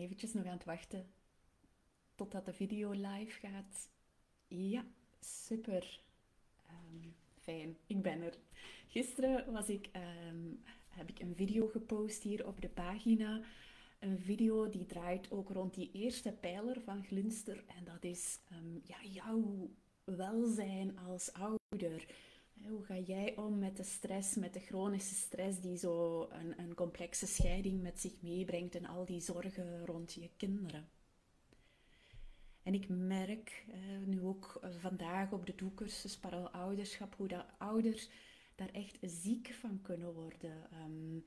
eventjes nog aan het wachten totdat de video live gaat. Ja, super. Ehm, fijn, ik ben er. Gisteren was ik, ehm, heb ik een video gepost hier op de pagina. Een video die draait ook rond die eerste pijler van Glinster. En dat is um, ja, jouw welzijn als ouder. Hoe ga jij om met de stress, met de chronische stress die zo een, een complexe scheiding met zich meebrengt en al die zorgen rond je kinderen? En ik merk eh, nu ook vandaag op de doekcursus Ouderschap hoe dat ouders daar echt ziek van kunnen worden. Um,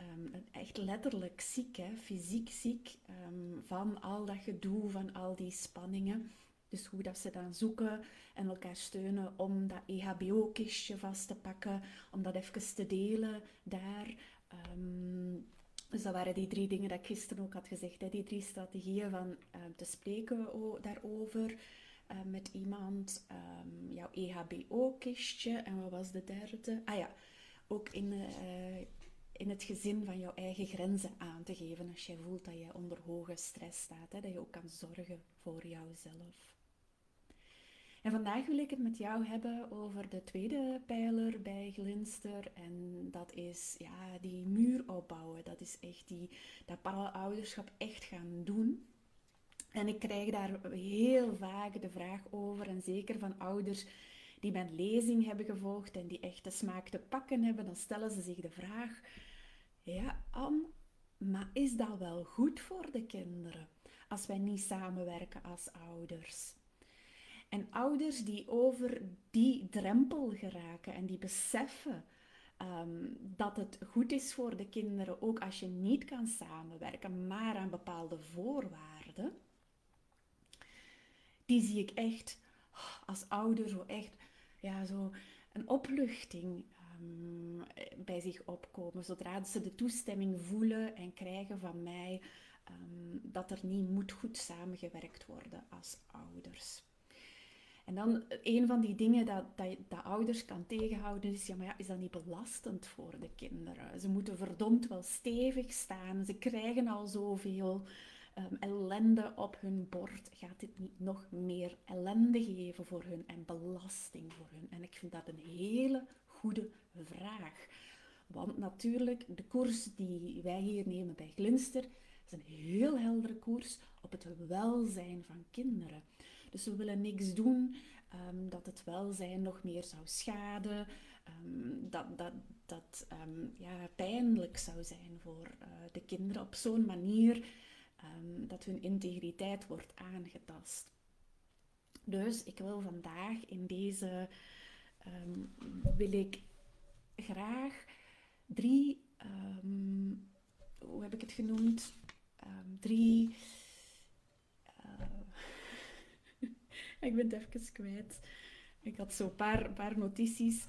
um, echt letterlijk ziek, hè? fysiek ziek um, van al dat gedoe, van al die spanningen. Dus hoe dat ze dan zoeken en elkaar steunen om dat EHBO-kistje vast te pakken, om dat even te delen daar. Um, dus dat waren die drie dingen dat ik gisteren ook had gezegd. Hè? Die drie strategieën van um, te spreken daarover uh, met iemand. Um, jouw EHBO-kistje. En wat was de derde? Ah ja, ook in, uh, in het gezin van jouw eigen grenzen aan te geven. Als jij voelt dat je onder hoge stress staat. Hè? Dat je ook kan zorgen voor jouzelf. En vandaag wil ik het met jou hebben over de tweede pijler bij Glinster. En dat is ja, die muur opbouwen. Dat is echt die, dat ouderschap echt gaan doen. En ik krijg daar heel vaak de vraag over. En zeker van ouders die mijn lezing hebben gevolgd en die echt de smaak te pakken hebben. Dan stellen ze zich de vraag. Ja, Anne, maar is dat wel goed voor de kinderen? Als wij niet samenwerken als ouders. En ouders die over die drempel geraken en die beseffen ehm, dat het goed is voor de kinderen, ook als je niet kan samenwerken, maar aan bepaalde voorwaarden, die zie ik echt als ouder zo echt ja, zo een opluchting um, bij zich opkomen. Zodra ze de toestemming voelen en krijgen van mij um, dat er niet moet goed samengewerkt worden als ouders. En dan een van die dingen dat, dat, dat, ouders kan tegenhouden is, ja, maar ja, is dat niet belastend voor de kinderen? Ze moeten verdomd wel stevig staan. Ze krijgen al zoveel um, ellende op hun bord. Gaat dit niet nog meer ellende geven voor hun en belasting voor hun? En ik vind dat een hele goede vraag. Want natuurlijk, de koers die wij hier nemen bij Glinster, is een heel heldere koers op het welzijn van kinderen. Dus we willen niks doen um, dat het welzijn nog meer zou schaden, um, dat, dat, dat um, ja, pijnlijk zou zijn voor uh, de kinderen op zo'n manier dat hun integriteit wordt aangetast. Dus ik wil vandaag in deze, wil ik graag drie, hoe heb ik het genoemd? drie ik ben het even kwijt. Ik had zo een paar, paar notities.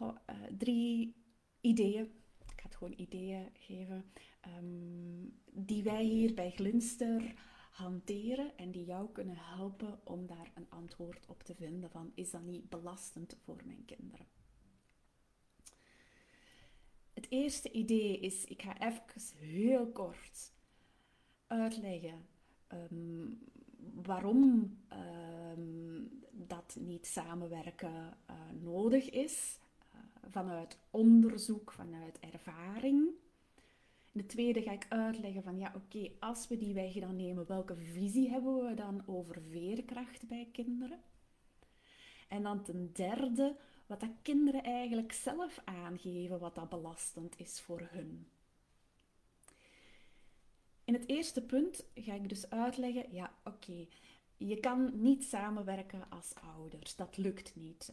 Uh, drie ideeën. Ik ga het gewoon ideeën geven. Um, die wij hier bij Glinster hanteren en die jou kunnen helpen om daar een antwoord op te vinden van is dat niet belastend voor mijn kinderen. Het eerste idee is, ik ga even heel kort uitleggen um, waarom ehm, niet samenwerken uh, nodig is, uh, vanuit onderzoek, vanuit ervaring. In de tweede ga ik uitleggen van ja, oké, als we die weg dan nemen, welke visie hebben we dan over veerkracht bij kinderen? En dan ten derde, wat dat kinderen eigenlijk zelf aangeven, wat dat belastend is voor hun. In het eerste punt ga ik dus uitleggen, ja oké, je kan niet samenwerken als ouders. Dat lukt niet.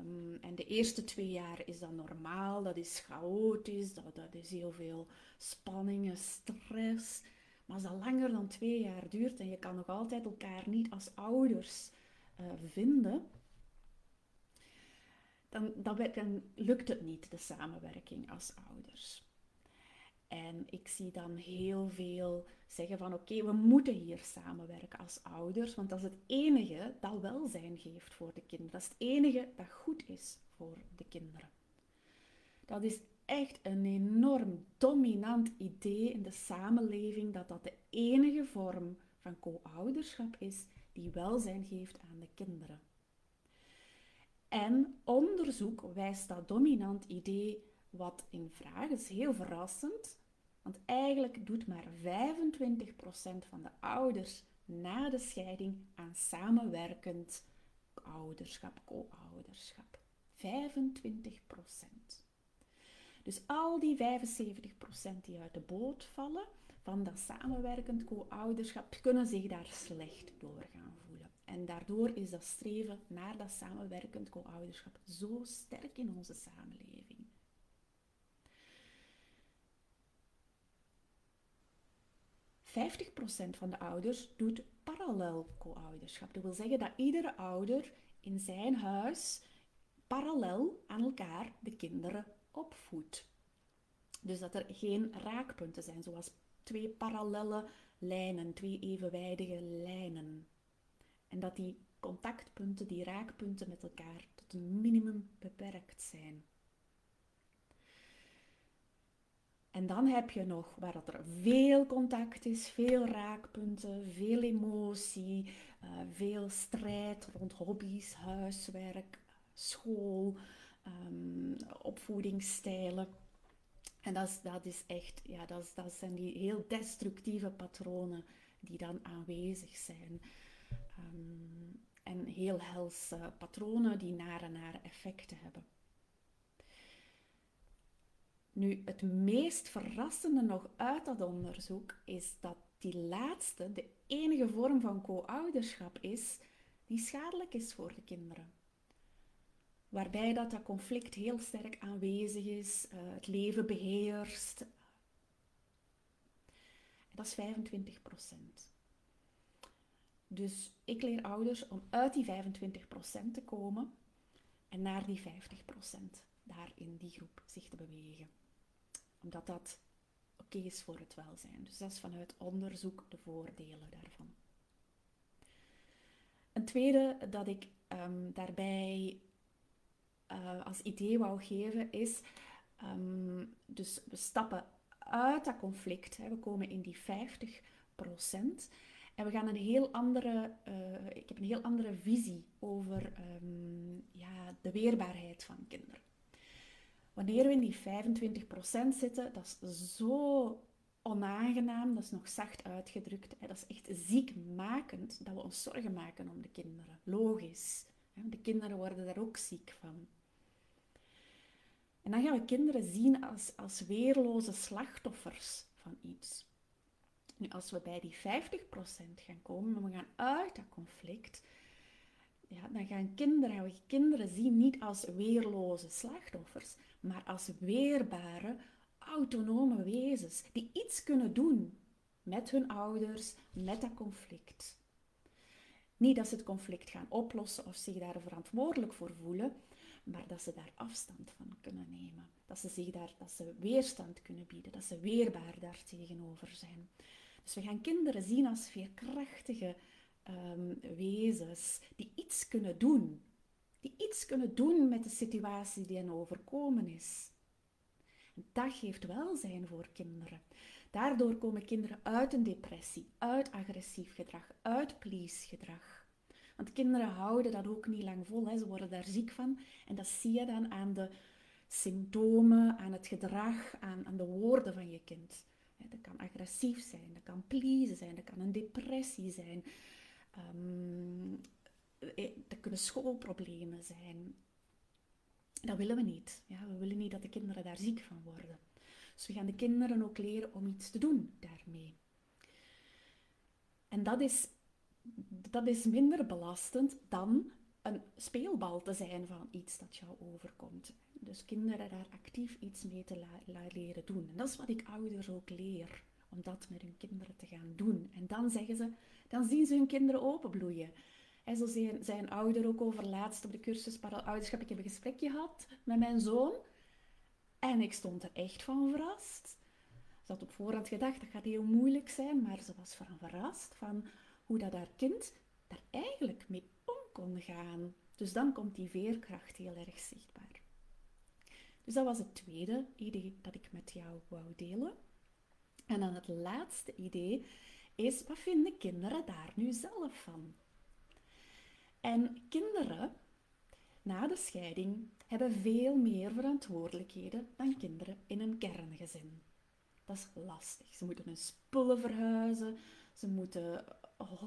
Um, en de eerste twee jaar is dat normaal, dat is chaotisch, dat, dat is heel veel spanning en stress. Maar als dat langer dan twee jaar duurt en je kan nog altijd elkaar niet als ouders uh, vinden, dan, dan lukt het niet, de samenwerking als ouders. En ik zie dan heel veel zeggen van oké, we moeten hier samenwerken als ouders, want dat is het enige dat welzijn geeft voor de kinderen. Dat is het enige dat goed is voor de kinderen. Dat is echt een enorm dominant idee in de samenleving dat dat de enige vorm van co-ouderschap is die welzijn geeft aan de kinderen. En onderzoek wijst dat dominant idee wat in vraag is heel verrassend, want eigenlijk doet maar 25% van de ouders na de scheiding aan samenwerkend ouderschap, co-ouderschap. 25%. Dus al die 75% die uit de boot vallen van dat samenwerkend co-ouderschap, kunnen zich daar slecht door gaan voelen. En daardoor is dat streven naar dat samenwerkend co-ouderschap zo sterk in onze samenleving. ,50% van de ouders doet parallel co-ouderschap. Dat wil zeggen dat iedere ouder in zijn huis parallel aan elkaar de kinderen opvoedt. Dus dat er geen raakpunten zijn, zoals twee parallelle lijnen, twee evenwijdige lijnen. En dat die contactpunten, die raakpunten met elkaar tot een minimum beperkt zijn. En dan heb je nog waar dat er veel contact is, veel raakpunten, veel emotie, uh, veel strijd rond hobby's, huiswerk, school, um, opvoedingsstijlen. En dat is, dat is echt, ja, dat, dat zijn die heel destructieve patronen die dan aanwezig zijn. Um, en heel helse patronen die nare, nare effecten hebben. Nu, het meest verrassende nog uit dat onderzoek is dat die laatste de enige vorm van co-ouderschap is die schadelijk is voor de kinderen. Waarbij dat, dat conflict heel sterk aanwezig is, uh, het leven beheerst. Dat is 25% Dus ik leer ouders om uit die 25% te komen en naar die 50% daar in die groep zich te bewegen. Omdat dat oké is voor het welzijn. Dus dat is vanuit onderzoek de voordelen daarvan. Een tweede dat ik um, daarbij uh, als idee wou geven is, um, dus we stappen uit dat conflict. Hè, we komen in die 50% En we gaan een heel andere, uh, ik heb een heel andere visie over um, ja, de weerbaarheid van kinderen. Wanneer we in die 25% zitten, dat is zo onaangenaam, dat is nog zacht uitgedrukt. Dat is echt ziekmakend dat we ons zorgen maken om de kinderen. Logisch. De kinderen worden daar ook ziek van. En dan gaan we kinderen zien als, als weerloze slachtoffers van iets. Nu, als we bij die 50% gaan komen, en we gaan uit dat conflict, ja, dan gaan kinderen, gaan we kinderen zien niet als weerloze slachtoffers, maar als weerbare, autonome wezens die iets kunnen doen met hun ouders, met dat conflict. Niet dat ze het conflict gaan oplossen of zich daar verantwoordelijk voor voelen, maar dat ze daar afstand van kunnen nemen. Dat ze, zich daar, dat ze weerstand kunnen bieden, dat ze weerbaar daar tegenover zijn. Dus we gaan kinderen zien als veerkrachtige um, wezens die iets kunnen doen. Die iets kunnen doen met de situatie die hen overkomen is. Dat geeft welzijn voor kinderen. Daardoor komen kinderen uit een depressie, uit agressief gedrag, uit please gedrag. Want kinderen houden dat ook niet lang vol. Hè. Ze worden daar ziek van. En dat zie je dan aan de symptomen, aan het gedrag, aan, aan de woorden van je kind. Dat kan agressief zijn, dat kan pleasen zijn, dat kan een depressie zijn. Um, dat kunnen schoolproblemen zijn. Dat willen we niet. Ja, we willen niet dat de kinderen daar ziek van worden. Dus we gaan de kinderen ook leren om iets te doen daarmee. En dat is dat is minder belastend dan een speelbal te zijn van iets dat jou overkomt. Dus kinderen daar actief iets mee te leren doen. En dat is wat ik ouders ook leer, om dat met hun kinderen te gaan doen. En dan zeggen ze, dan zien ze hun kinderen openbloeien. En zo een ouder ook over laatst op de cursus ouderschap. Ik heb een gesprekje gehad met mijn zoon. En ik stond er echt van verrast. Ze had op voorhand gedacht, dat gaat heel moeilijk zijn. Maar ze was van verrast van hoe dat haar kind daar eigenlijk mee om kon gaan. Dus dan komt die veerkracht heel erg zichtbaar. Dus dat was het tweede idee dat ik met jou wou delen. En dan het laatste idee is, wat vinden kinderen daar nu zelf van? En kinderen na de scheiding hebben veel meer verantwoordelijkheden dan kinderen in een kerngezin. Dat is lastig. Ze moeten hun spullen verhuizen, ze moeten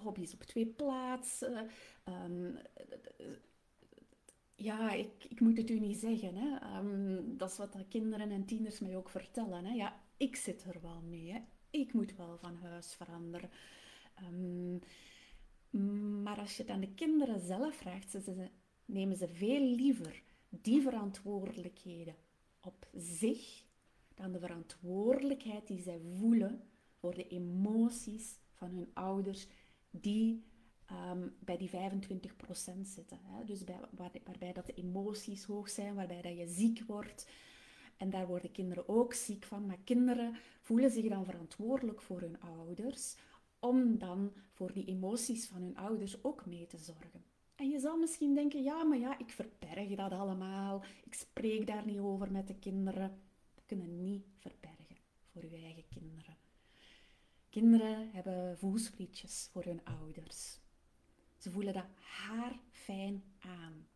hobby's op twee plaatsen. Um, ja, ik, ik moet het u niet zeggen. Hè. Ehm, dat is wat de kinderen en tieners mij ook vertellen. Hè. Ja, ik zit er wel mee. Hè. Ik moet wel van huis veranderen. Um, maar als je het aan de kinderen zelf vraagt, ze, nemen ze veel liever die verantwoordelijkheden op zich dan de verantwoordelijkheid die zij voelen voor de emoties van hun ouders die Ehm, bij die 25% zitten. Hè? Dus bij, waarbij dat de emoties hoog zijn, waarbij dat je ziek wordt. En daar worden kinderen ook ziek van. Maar kinderen voelen zich dan verantwoordelijk voor hun ouders, om dan voor die emoties van hun ouders ook mee te zorgen. En je zal misschien denken, ja, maar ja, ik verberg dat allemaal. Ik spreek daar niet over met de kinderen. Dat kunnen niet verbergen voor uw eigen kinderen. Kinderen hebben voelsprietjes voor hun ouders. Ze voelen dat haar fijn aan.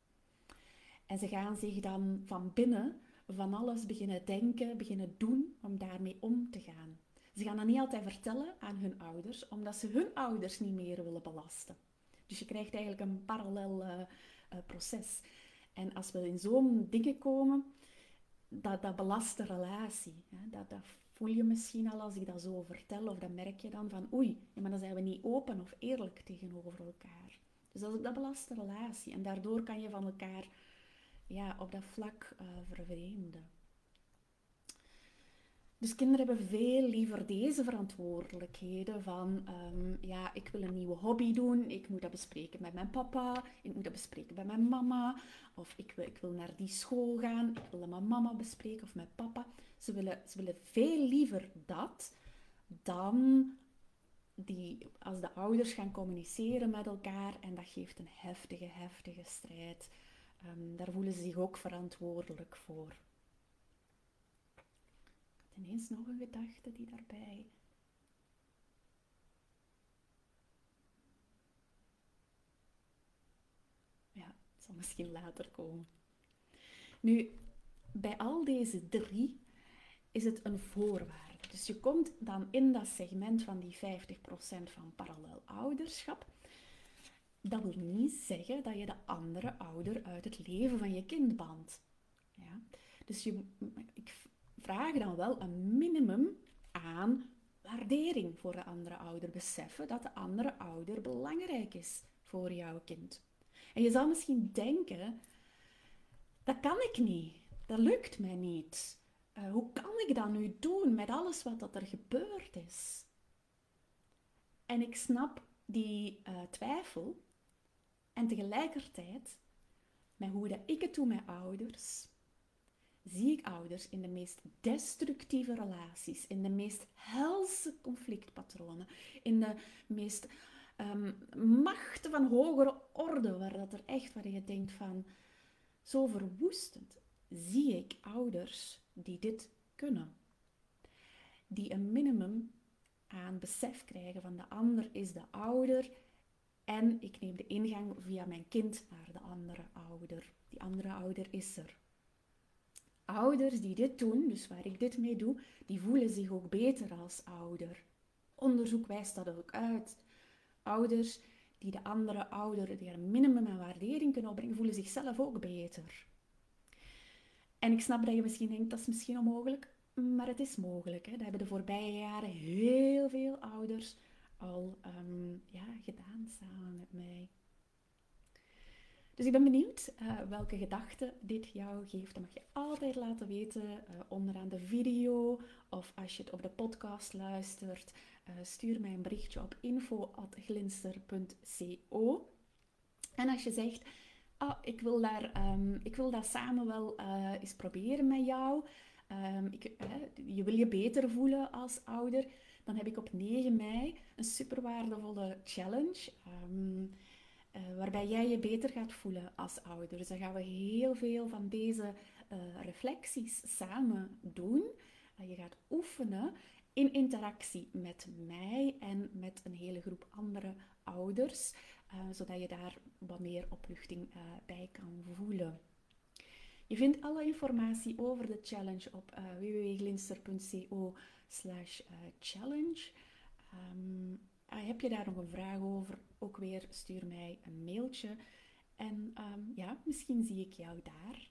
En ze gaan zich dan van binnen van alles beginnen denken, beginnen doen om daarmee om te gaan. Ze gaan dat niet altijd vertellen aan hun ouders, omdat ze hun ouders niet meer willen belasten. Dus je krijgt eigenlijk een parallel uh, proces. En als we in zo'n dingen komen, dat, dat belast de relatie. Hè? Dat, dat voel je misschien al als ik dat zo vertel, of dan merk je dan van oei, maar dan zijn we niet open of eerlijk tegenover elkaar. Dus dat, dat belast de relatie en daardoor kan je van elkaar ja, op dat vlak uh, vervreemden. Dus kinderen hebben veel liever deze verantwoordelijkheden van, um, ja, ik wil een nieuwe hobby doen, ik moet dat bespreken met mijn papa, ik moet dat bespreken met mijn mama, of ik wil, ik wil naar die school gaan, ik wil dat met mama bespreken of met papa. Ze willen, ze willen veel liever dat dan die, als de ouders gaan communiceren met elkaar en dat geeft een heftige, heftige strijd. Um, daar voelen ze zich ook verantwoordelijk voor. Ineens nog een gedachte die daarbij. Ja, zal misschien later komen. Nu, bij al deze drie is het een voorwaarde. Dus je komt dan in dat segment van die 50% van parallel ouderschap. Dat wil niet zeggen dat je de andere ouder uit het leven van je kind bandt. Ja? Dus je, ik vraag dan wel een minimum aan waardering voor de andere ouder. Beseffen dat de andere ouder belangrijk is voor jouw kind. En je zal misschien denken, dat kan ik niet. Dat lukt mij niet. Eh, hoe kan ik dat nu doen met alles wat dat er gebeurd is? En ik snap die uh, twijfel. En tegelijkertijd, met hoe dat ik het doe met ouders, zie ik ouders in de meest destructieve relaties, in de meest helse conflictpatronen, in de meest um, machten van hogere orde, waar dat er echt, waar je denkt van, zo verwoestend, zie ik ouders die dit kunnen. Die een minimum aan besef krijgen van de ander is de ouder en ik neem de ingang via mijn kind naar de andere ouder. Die andere ouder is er. Ouders die dit doen, dus waar ik dit mee doe, die voelen zich ook beter als ouder. Onderzoek wijst dat ook uit. Ouders die de andere ouder die een minimum aan waardering kunnen opbrengen, voelen zichzelf ook beter. En ik snap dat je misschien denkt, dat is misschien onmogelijk. Maar het is mogelijk. Hè. Dat hebben de voorbije jaren heel veel ouders al um, ja, gedaan samen met mij. Dus ik ben benieuwd uh, welke gedachten dit jou geeft. Dat mag je altijd laten weten uh, onderaan de video of als je het op de podcast luistert. Uh, stuur mij een berichtje op info.glinster.co. En als je zegt, oh, ik, wil daar, um, ik wil dat samen wel eens proberen met jou. Um, ik, je wil je beter voelen als ouder. Dan heb ik op 9 mei een super waardevolle challenge. Um, uh, waarbij jij je beter gaat voelen als ouder. Dus dan gaan we heel veel van deze reflecties samen doen. je gaat oefenen in interactie met mij en met een hele groep andere ouders, zodat je daar wat meer opluchting bij kan voelen. Je vindt alle informatie over de challenge op uh, www.glinster.co Um, heb je daar nog een vraag over? Ook weer stuur mij een mailtje. En um, ja, misschien zie ik jou daar.